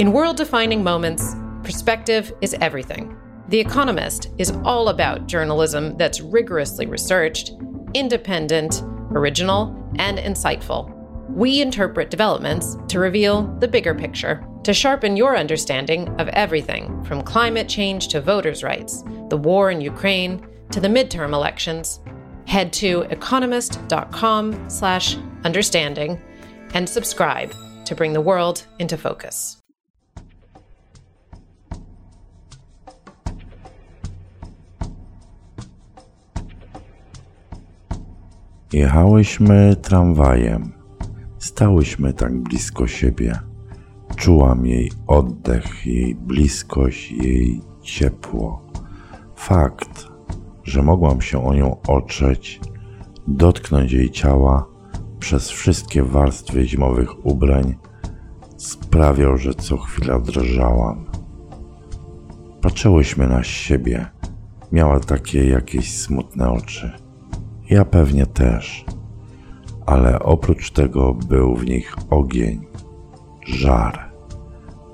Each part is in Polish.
In world defining moments, perspective is everything. The Economist is all about journalism that's rigorously researched, independent, original, and insightful. We interpret developments to reveal the bigger picture, to sharpen your understanding of everything from climate change to voters' rights, the war in Ukraine to the midterm elections. Head to economist.com/understanding and subscribe to bring the world into focus. Jechałyśmy tramwajem. Stałyśmy tak blisko siebie. Czułam jej oddech, jej bliskość, jej ciepło. Fakt, że mogłam się o nią otrzeć, dotknąć jej ciała przez wszystkie warstwy zimowych ubrań, sprawiał, że co chwila drżałam. Patrzyłyśmy na siebie. Miała takie jakieś smutne oczy. Ja pewnie też, ale oprócz tego był w nich ogień, żar,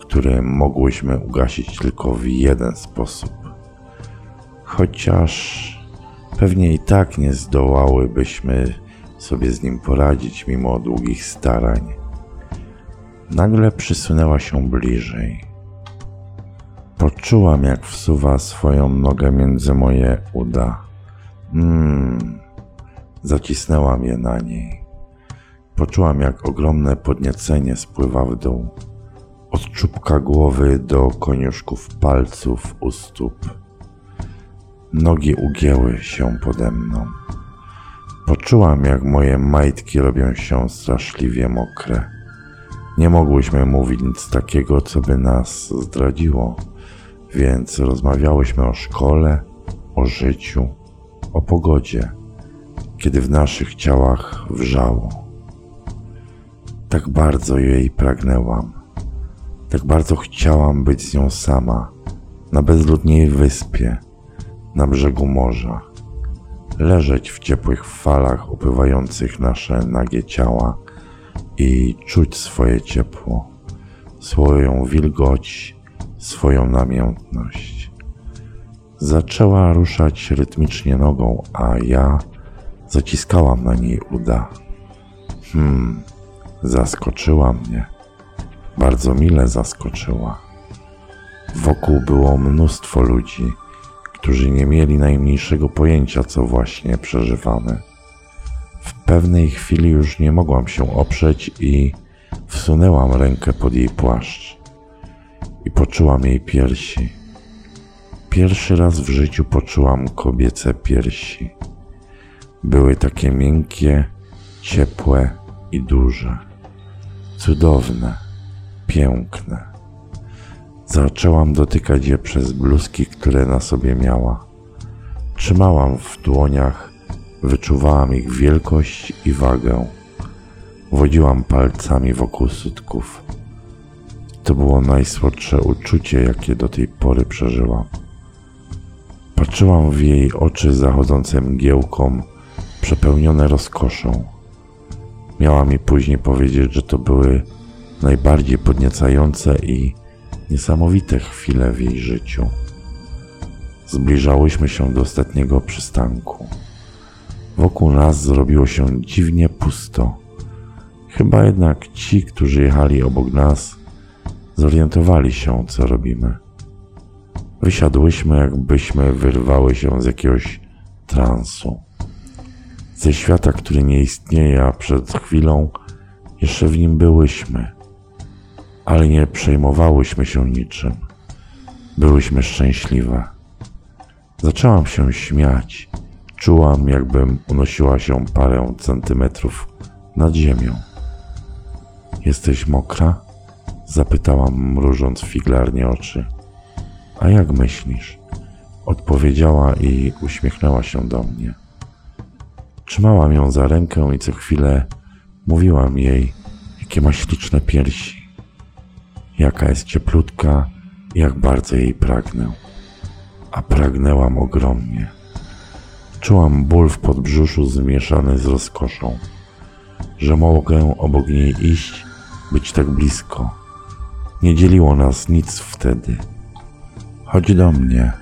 który mogłyśmy ugasić tylko w jeden sposób. Chociaż pewnie i tak nie zdołałybyśmy sobie z nim poradzić mimo długich starań. Nagle przysunęła się bliżej. Poczułam, jak wsuwa swoją nogę między moje uda. Mmm, Zacisnęłam je na niej. Poczułam, jak ogromne podniecenie spływa w dół. Od czubka głowy do koniuszków palców u stóp. Nogi ugięły się pode mną. Poczułam, jak moje majtki robią się straszliwie mokre. Nie mogłyśmy mówić nic takiego, co by nas zdradziło, więc rozmawiałyśmy o szkole, o życiu, o pogodzie kiedy w naszych ciałach wrzało. Tak bardzo jej pragnęłam, tak bardzo chciałam być z nią sama, na bezludniej wyspie, na brzegu morza, leżeć w ciepłych falach upływających nasze nagie ciała i czuć swoje ciepło, swoją wilgoć, swoją namiętność. Zaczęła ruszać rytmicznie nogą, a ja Zaciskałam na niej uda. Hmm, zaskoczyła mnie. Bardzo mile zaskoczyła. Wokół było mnóstwo ludzi, którzy nie mieli najmniejszego pojęcia, co właśnie przeżywamy. W pewnej chwili już nie mogłam się oprzeć i wsunęłam rękę pod jej płaszcz i poczułam jej piersi. Pierwszy raz w życiu poczułam kobiece piersi. Były takie miękkie, ciepłe i duże. Cudowne, piękne. Zaczęłam dotykać je przez bluzki, które na sobie miała. Trzymałam w dłoniach, wyczuwałam ich wielkość i wagę. Wodziłam palcami wokół sutków. To było najsłodsze uczucie, jakie do tej pory przeżyłam. Patrzyłam w jej oczy zachodzące mgiełką przepełnione rozkoszą. Miała mi później powiedzieć, że to były najbardziej podniecające i niesamowite chwile w jej życiu. Zbliżałyśmy się do ostatniego przystanku. Wokół nas zrobiło się dziwnie pusto. Chyba jednak ci, którzy jechali obok nas, zorientowali się, co robimy. Wysiadłyśmy, jakbyśmy wyrwały się z jakiegoś transu ze świata, który nie istnieje, a przed chwilą jeszcze w nim byłyśmy, ale nie przejmowałyśmy się niczym. Byłyśmy szczęśliwe. Zaczęłam się śmiać. Czułam, jakbym unosiła się parę centymetrów nad ziemią. Jesteś mokra? Zapytałam, mrużąc figlarnie oczy. A jak myślisz? Odpowiedziała i uśmiechnęła się do mnie. Trzymałam ją za rękę i co chwilę mówiłam jej, jakie ma śliczne piersi, jaka jest cieplutka i jak bardzo jej pragnę. A pragnęłam ogromnie. Czułam ból w podbrzuszu zmieszany z rozkoszą, że mogę obok niej iść, być tak blisko. Nie dzieliło nas nic wtedy. Chodź do mnie,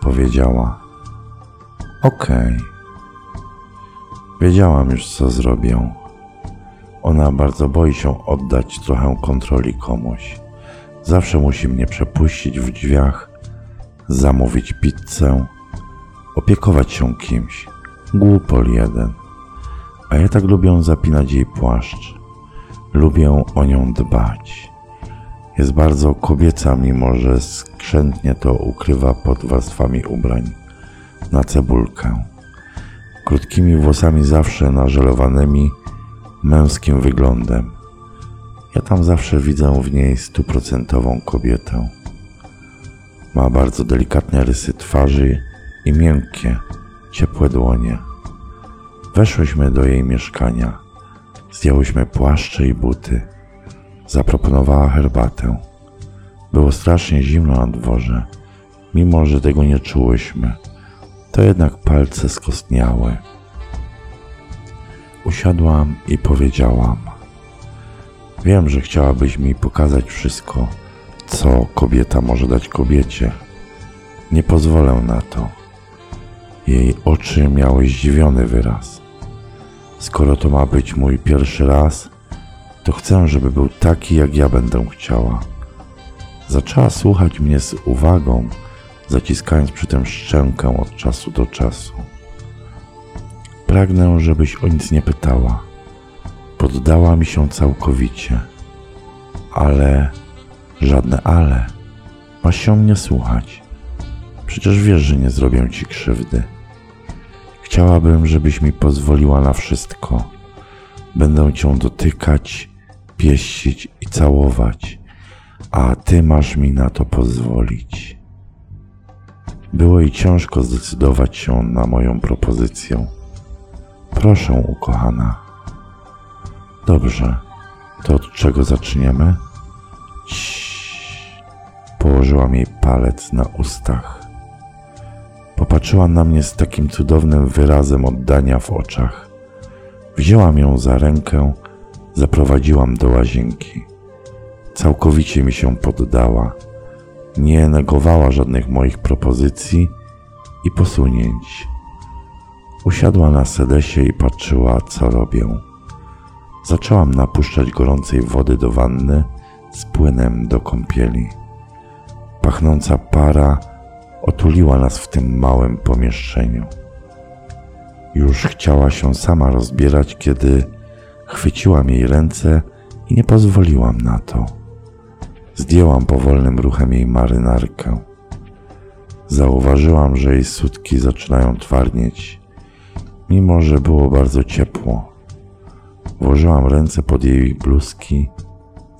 powiedziała. Okej. Wiedziałam już, co zrobię. Ona bardzo boi się oddać trochę kontroli komuś. Zawsze musi mnie przepuścić w drzwiach, zamówić pizzę, opiekować się kimś. Głupol jeden. A ja tak lubię zapinać jej płaszcz. Lubię o nią dbać. Jest bardzo kobieca, mimo że skrzętnie to ukrywa pod warstwami ubrań na cebulkę. Krótkimi włosami zawsze nażelowanymi, męskim wyglądem. Ja tam zawsze widzę w niej stuprocentową kobietę. Ma bardzo delikatne rysy twarzy i miękkie, ciepłe dłonie. Weszłyśmy do jej mieszkania. Zdjęłyśmy płaszcze i buty. Zaproponowała herbatę. Było strasznie zimno na dworze, mimo że tego nie czułyśmy. To jednak palce skostniały. Usiadłam i powiedziałam: Wiem, że chciałabyś mi pokazać wszystko, co kobieta może dać kobiecie. Nie pozwolę na to. Jej oczy miały zdziwiony wyraz. Skoro to ma być mój pierwszy raz, to chcę, żeby był taki, jak ja będę chciała. Zaczęła słuchać mnie z uwagą, zaciskając przy tym szczękę od czasu do czasu. Pragnę, żebyś o nic nie pytała. Poddała mi się całkowicie. Ale, żadne ale, masz się mnie słuchać. Przecież wiesz, że nie zrobię ci krzywdy. Chciałabym, żebyś mi pozwoliła na wszystko. Będę cię dotykać, pieścić i całować, a ty masz mi na to pozwolić. Było jej ciężko zdecydować się na moją propozycję. Proszę, ukochana. Dobrze, to od czego zaczniemy? Ciii. Położyłam jej palec na ustach. Popatrzyła na mnie z takim cudownym wyrazem oddania w oczach. Wzięłam ją za rękę, zaprowadziłam do łazienki. Całkowicie mi się poddała. Nie negowała żadnych moich propozycji i posunięć. Usiadła na sedesie i patrzyła, co robię. Zaczęłam napuszczać gorącej wody do wanny z płynem do kąpieli. Pachnąca para otuliła nas w tym małym pomieszczeniu. Już chciała się sama rozbierać, kiedy chwyciłam jej ręce i nie pozwoliłam na to. Zdjęłam powolnym ruchem jej marynarkę. Zauważyłam, że jej sutki zaczynają twardnieć, mimo że było bardzo ciepło. Włożyłam ręce pod jej bluzki.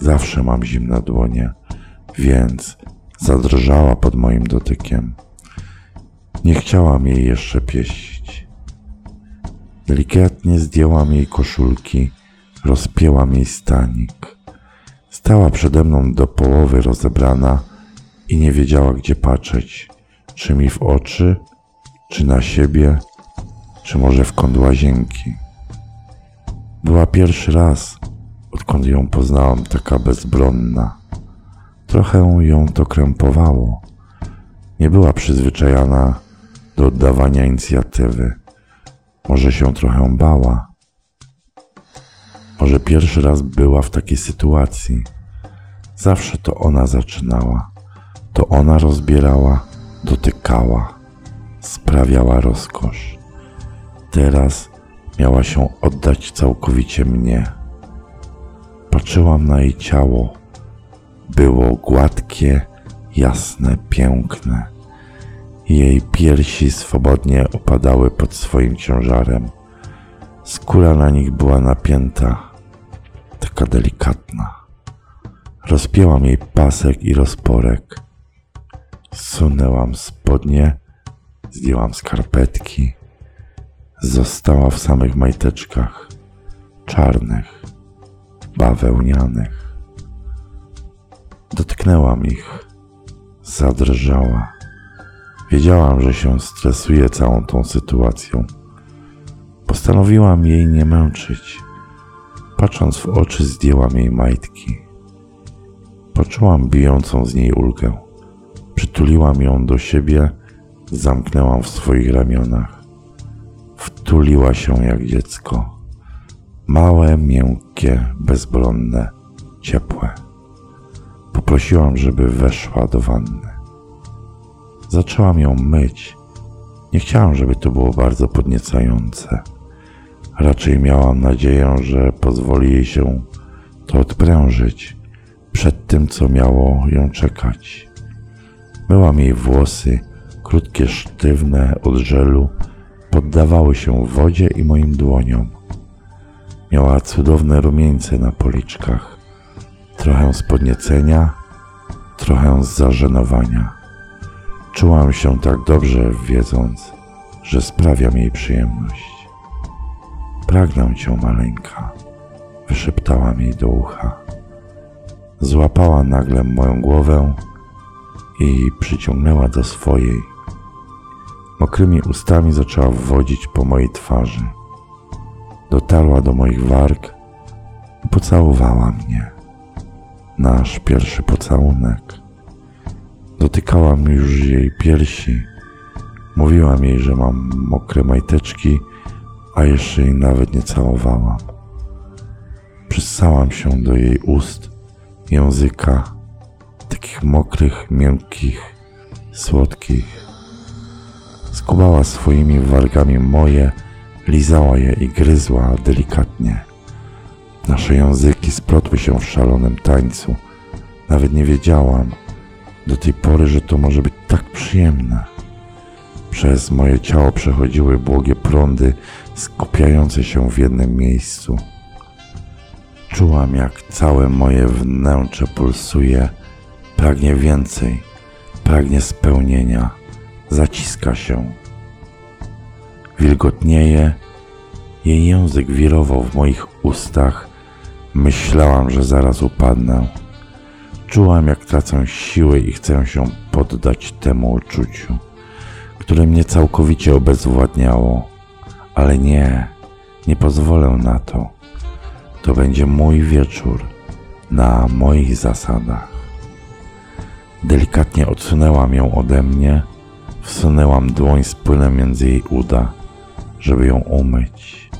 Zawsze mam zimne dłonie, więc zadrżała pod moim dotykiem. Nie chciałam jej jeszcze pieścić. Delikatnie zdjęłam jej koszulki, rozpięłam jej stanik. Stała przede mną do połowy rozebrana i nie wiedziała, gdzie patrzeć. Czy mi w oczy, czy na siebie, czy może w kąt łazienki. Była pierwszy raz, odkąd ją poznałam, taka bezbronna. Trochę ją to krępowało. Nie była przyzwyczajona do oddawania inicjatywy. Może się trochę bała. Może pierwszy raz była w takiej sytuacji. Zawsze to ona zaczynała. To ona rozbierała, dotykała, sprawiała rozkosz. Teraz miała się oddać całkowicie mnie. Patrzyłam na jej ciało. Było gładkie, jasne, piękne. Jej piersi swobodnie opadały pod swoim ciężarem. Skóra na nich była napięta, taka delikatna. Rozpięłam jej pasek i rozporek. Zsunęłam spodnie, zdjęłam skarpetki. Została w samych majteczkach, czarnych, bawełnianych. Dotknęłam ich, zadrżała. Wiedziałam, że się stresuje całą tą sytuacją. Postanowiłam jej nie męczyć. Patrząc w oczy, zdjęłam jej majtki. Poczułam bijącą z niej ulgę. Przytuliłam ją do siebie, zamknęłam w swoich ramionach. Wtuliła się jak dziecko. Małe, miękkie, bezbronne, ciepłe. Poprosiłam, żeby weszła do wanny. Zaczęłam ją myć. Nie chciałam, żeby to było bardzo podniecające. Raczej miałam nadzieję, że pozwoli jej się to odprężyć przed tym, co miało ją czekać. Myłam jej włosy, krótkie, sztywne od żelu, poddawały się wodzie i moim dłoniom. Miała cudowne rumieńce na policzkach, trochę z podniecenia, trochę z zażenowania. Czułam się tak dobrze, wiedząc, że sprawiam jej przyjemność. Pragnę cię, maleńka, wyszeptałam jej do ucha. Złapała nagle moją głowę i przyciągnęła do swojej. Mokrymi ustami zaczęła wodzić po mojej twarzy. Dotarła do moich warg i pocałowała mnie. Nasz pierwszy pocałunek. Dotykałam już jej piersi. Mówiłam jej, że mam mokre majteczki, a jeszcze jej nawet nie całowałam. Przyssałam się do jej ust, języka, takich mokrych, miękkich, słodkich. Skubała swoimi wargami moje, lizała je i gryzła delikatnie. Nasze języki splotły się w szalonym tańcu. Nawet nie wiedziałam do tej pory, że to może być tak przyjemne. Przez moje ciało przechodziły błogie prądy skupiające się w jednym miejscu. Czułam, jak całe moje wnętrze pulsuje, pragnie więcej, pragnie spełnienia, zaciska się. Wilgotnieje, jej język wirował w moich ustach, myślałam, że zaraz upadnę. Czułam, jak tracę siły i chcę się poddać temu uczuciu, które mnie całkowicie obezwładniało. Ale nie, nie pozwolę na to. To będzie mój wieczór na moich zasadach. Delikatnie odsunęłam ją ode mnie, wsunęłam dłoń z płynem między jej uda, żeby ją umyć.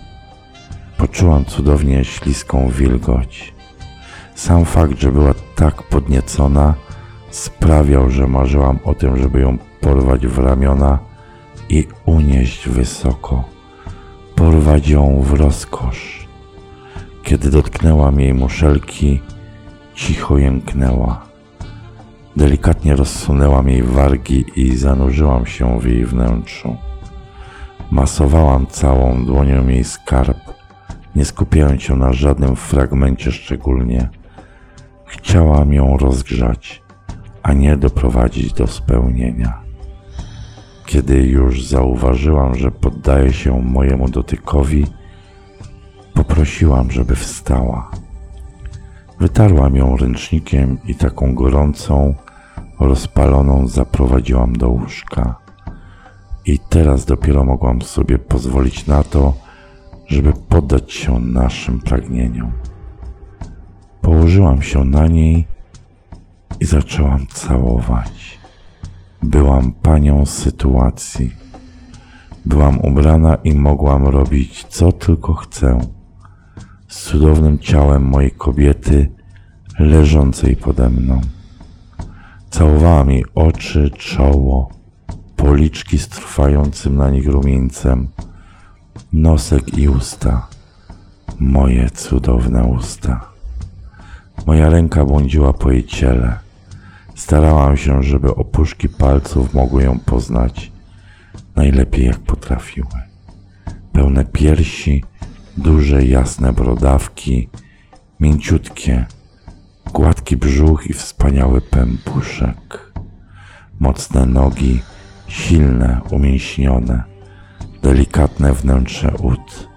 Poczułam cudownie śliską wilgoć. Sam fakt, że była tak podniecona, sprawiał, że marzyłam o tym, żeby ją porwać w ramiona i unieść wysoko, porwać ją w rozkosz. Kiedy dotknęłam jej muszelki, cicho jęknęła. Delikatnie rozsunęłam jej wargi i zanurzyłam się w jej wnętrzu. Masowałam całą dłonią jej skarb, nie skupiając się na żadnym fragmencie szczególnie. Chciałam ją rozgrzać, a nie doprowadzić do spełnienia. Kiedy już zauważyłam, że poddaje się mojemu dotykowi, poprosiłam, żeby wstała. Wytarłam ją ręcznikiem i taką gorącą, rozpaloną zaprowadziłam do łóżka. I teraz dopiero mogłam sobie pozwolić na to, żeby poddać się naszym pragnieniom. Położyłam się na niej i zaczęłam całować. Byłam panią sytuacji. Byłam ubrana i mogłam robić co tylko chcę. Z cudownym ciałem mojej kobiety leżącej pode mną. Całowałam jej oczy, czoło, policzki z trwającym na nich rumieńcem, nosek i usta. Moje cudowne usta. Moja ręka błądziła po jej ciele. Starałam się, żeby opuszki palców mogły ją poznać najlepiej jak potrafiły. Pełne piersi, duże jasne brodawki, mięciutkie, gładki brzuch i wspaniały pępuszek, mocne nogi, silne, umięśnione, delikatne wnętrze ud,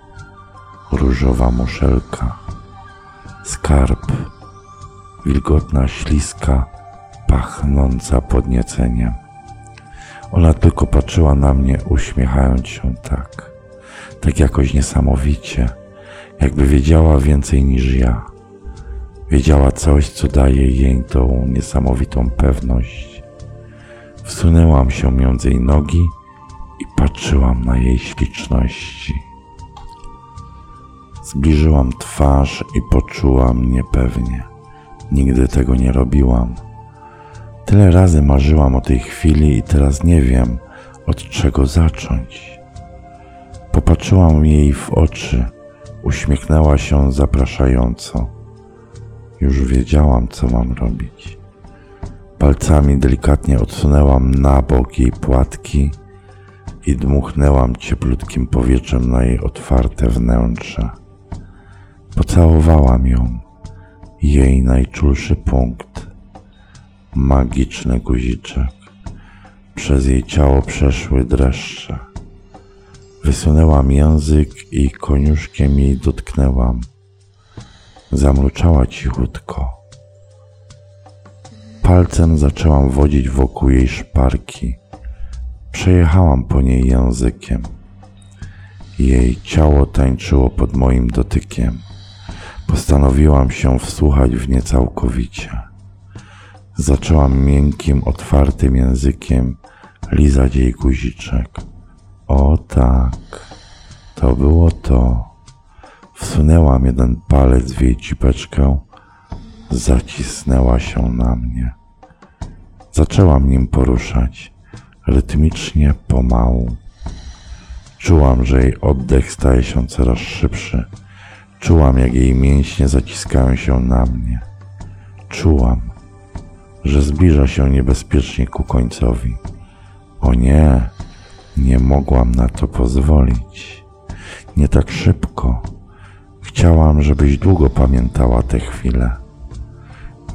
różowa muszelka, skarb, wilgotna śliska, pachnąca podnieceniem. Ona tylko patrzyła na mnie, uśmiechając się tak, tak jakoś niesamowicie, jakby wiedziała więcej niż ja. Wiedziała coś, co daje jej tą niesamowitą pewność. Wsunęłam się między jej nogi i patrzyłam na jej śliczności. Zbliżyłam twarz i poczułam niepewnie. Nigdy tego nie robiłam. Tyle razy marzyłam o tej chwili i teraz nie wiem, od czego zacząć. Popatrzyłam jej w oczy, uśmiechnęła się zapraszająco. Już wiedziałam, co mam robić. Palcami delikatnie odsunęłam na bok jej płatki i dmuchnęłam cieplutkim powietrzem na jej otwarte wnętrze. Pocałowałam ją, jej najczulszy punkt, magiczny guziczek. Przez jej ciało przeszły dreszcze. Wysunęłam język i koniuszkiem jej dotknęłam. Zamruczała cichutko. Palcem zaczęłam wodzić wokół jej szparki. Przejechałam po niej językiem. Jej ciało tańczyło pod moim dotykiem. Postanowiłam się wsłuchać w nie całkowicie. Zaczęłam miękkim, otwartym językiem lizać jej guziczek. O tak, to było to. Wsunęłam jeden palec w jej cipeczkę, zacisnęła się na mnie. Zaczęłam nim poruszać, rytmicznie, pomału. Czułam, że jej oddech staje się coraz szybszy. Czułam, jak jej mięśnie zaciskają się na mnie. Czułam, że zbliża się niebezpiecznie ku końcowi. O nie, nie mogłam na to pozwolić. Nie tak szybko. Chciałam, żebyś długo pamiętała tę chwilę.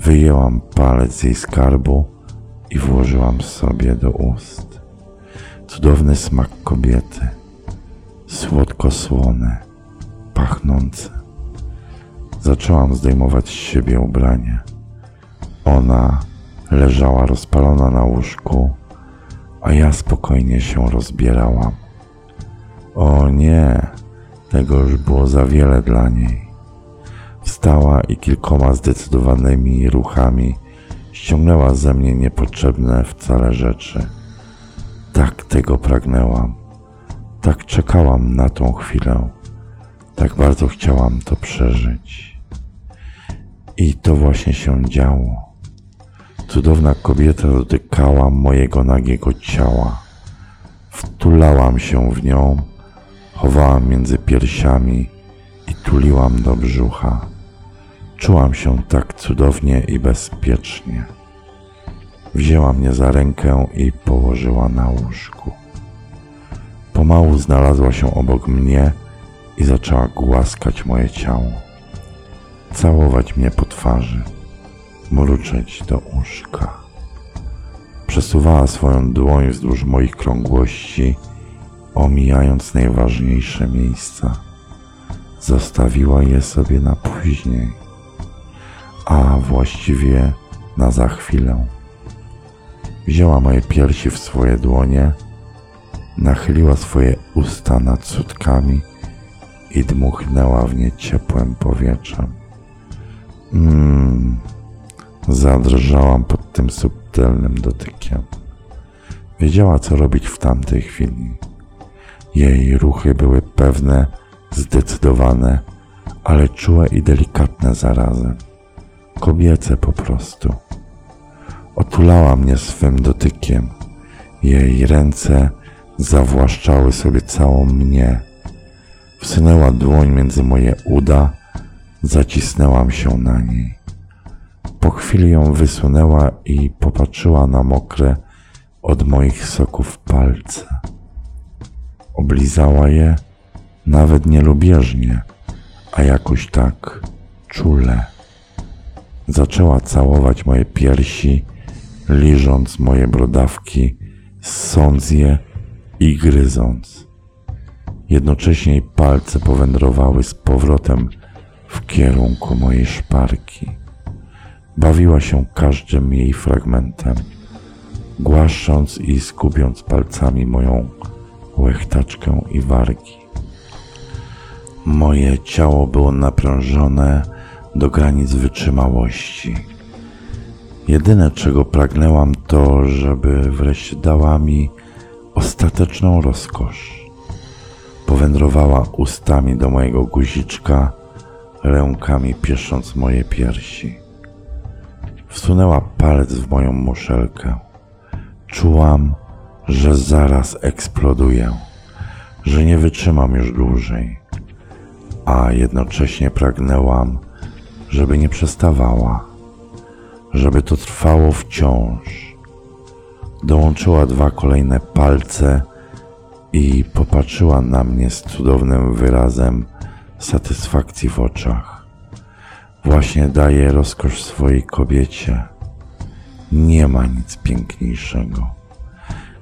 Wyjęłam palec z jej skarbu i włożyłam sobie do ust. Cudowny smak kobiety, słodko-słony, pachnący. Zaczęłam zdejmować z siebie ubranie. Ona leżała rozpalona na łóżku, a ja spokojnie się rozbierałam. O nie, tego już było za wiele dla niej. Wstała i kilkoma zdecydowanymi ruchami ściągnęła ze mnie niepotrzebne wcale rzeczy. Tak tego pragnęłam. Tak czekałam na tą chwilę. Tak bardzo chciałam to przeżyć. I to właśnie się działo. Cudowna kobieta dotykała mojego nagiego ciała. Wtulałam się w nią, chowałam między piersiami i tuliłam do brzucha. Czułam się tak cudownie i bezpiecznie. Wzięła mnie za rękę i położyła na łóżku. Pomału znalazła się obok mnie i zaczęła głaskać moje ciało, całować mnie po twarzy mruczeć do łóżka. Przesuwała swoją dłoń wzdłuż moich krągłości, omijając najważniejsze miejsca. Zostawiła je sobie na później, a właściwie na za chwilę. Wzięła moje piersi w swoje dłonie, nachyliła swoje usta nad sutkami i dmuchnęła w nie ciepłym powietrzem. Mmm, Zadrżałam pod tym subtelnym dotykiem. Wiedziała, co robić w tamtej chwili. Jej ruchy były pewne, zdecydowane, ale czułe i delikatne zarazem. Kobiece po prostu. Otulała mnie swym dotykiem. Jej ręce zawłaszczały sobie całą mnie. Wsunęła dłoń między moje uda, zacisnęłam się na niej. Po chwili ją wysunęła i popatrzyła na mokre od moich soków palce. Oblizała je nawet nielubieżnie, a jakoś tak czule. zaczęła całować moje piersi, liżąc moje brodawki, ssąc je i gryząc. Jednocześnie palce powędrowały z powrotem w kierunku mojej szparki. Bawiła się każdym jej fragmentem, głaszcząc i skubiąc palcami moją łechtaczkę i wargi. Moje ciało było naprężone do granic wytrzymałości. Jedyne, czego pragnęłam, to, żeby wreszcie dała mi ostateczną rozkosz. Powędrowała ustami do mojego guziczka, rękami piesząc moje piersi. Wsunęła palec w moją muszelkę. Czułam, że zaraz eksploduję, że nie wytrzymam już dłużej, a jednocześnie pragnęłam, żeby nie przestawała, żeby to trwało wciąż. Dołączyła dwa kolejne palce i popatrzyła na mnie z cudownym wyrazem satysfakcji w oczach. Właśnie daje rozkosz swojej kobiecie. Nie ma nic piękniejszego.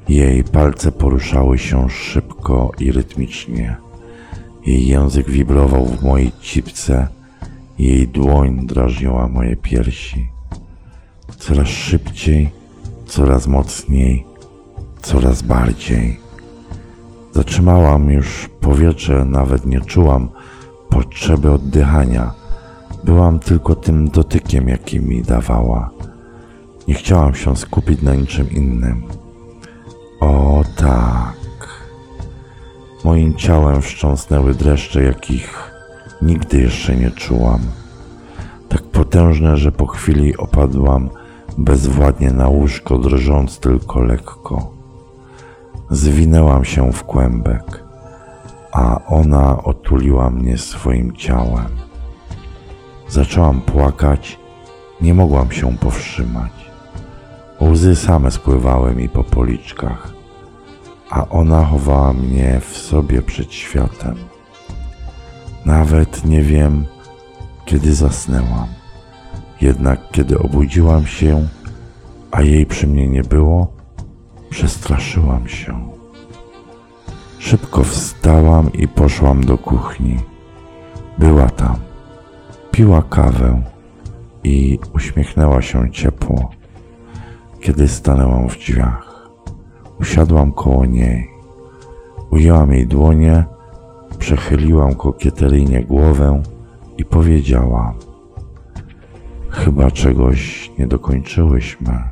Jej palce poruszały się szybko i rytmicznie. Jej język wibrował w mojej cipce, jej dłoń drażniła moje piersi. Coraz szybciej, coraz mocniej, coraz bardziej. Zatrzymałam już powietrze, nawet nie czułam potrzeby oddychania. Byłam tylko tym dotykiem, jaki mi dawała. Nie chciałam się skupić na niczym innym. O tak. Moim ciałem wstrząsnęły dreszcze, jakich nigdy jeszcze nie czułam. Tak potężne, że po chwili opadłam bezwładnie na łóżko, drżąc tylko lekko. Zwinęłam się w kłębek, a ona otuliła mnie swoim ciałem. Zaczęłam płakać, nie mogłam się powstrzymać. Łzy same spływały mi po policzkach, a ona chowała mnie w sobie przed światem. Nawet nie wiem, kiedy zasnęłam. Jednak kiedy obudziłam się, a jej przy mnie nie było, przestraszyłam się. Szybko wstałam i poszłam do kuchni. Była tam, piła kawę i uśmiechnęła się ciepło, kiedy stanęłam w drzwiach. Usiadłam koło niej. Ujęłam jej dłonie, przechyliłam kokieteryjnie głowę i powiedziałam: Chyba czegoś nie dokończyłyśmy.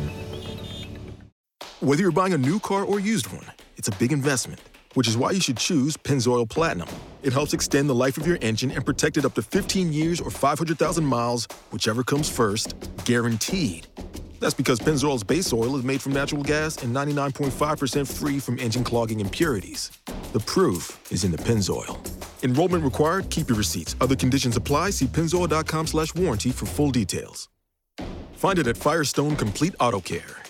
Whether you're buying a new car or used one, it's a big investment, which is why you should choose Pennzoil Platinum. It helps extend the life of your engine and protect it up to 15 years or 500,000 miles, whichever comes first, guaranteed. That's because Pennzoil's base oil is made from natural gas and 99.5% free from engine clogging impurities. The proof is in the Pennzoil. Enrollment required. Keep your receipts. Other conditions apply. See pennzoil.com slash warranty for full details. Find it at Firestone Complete Auto Care.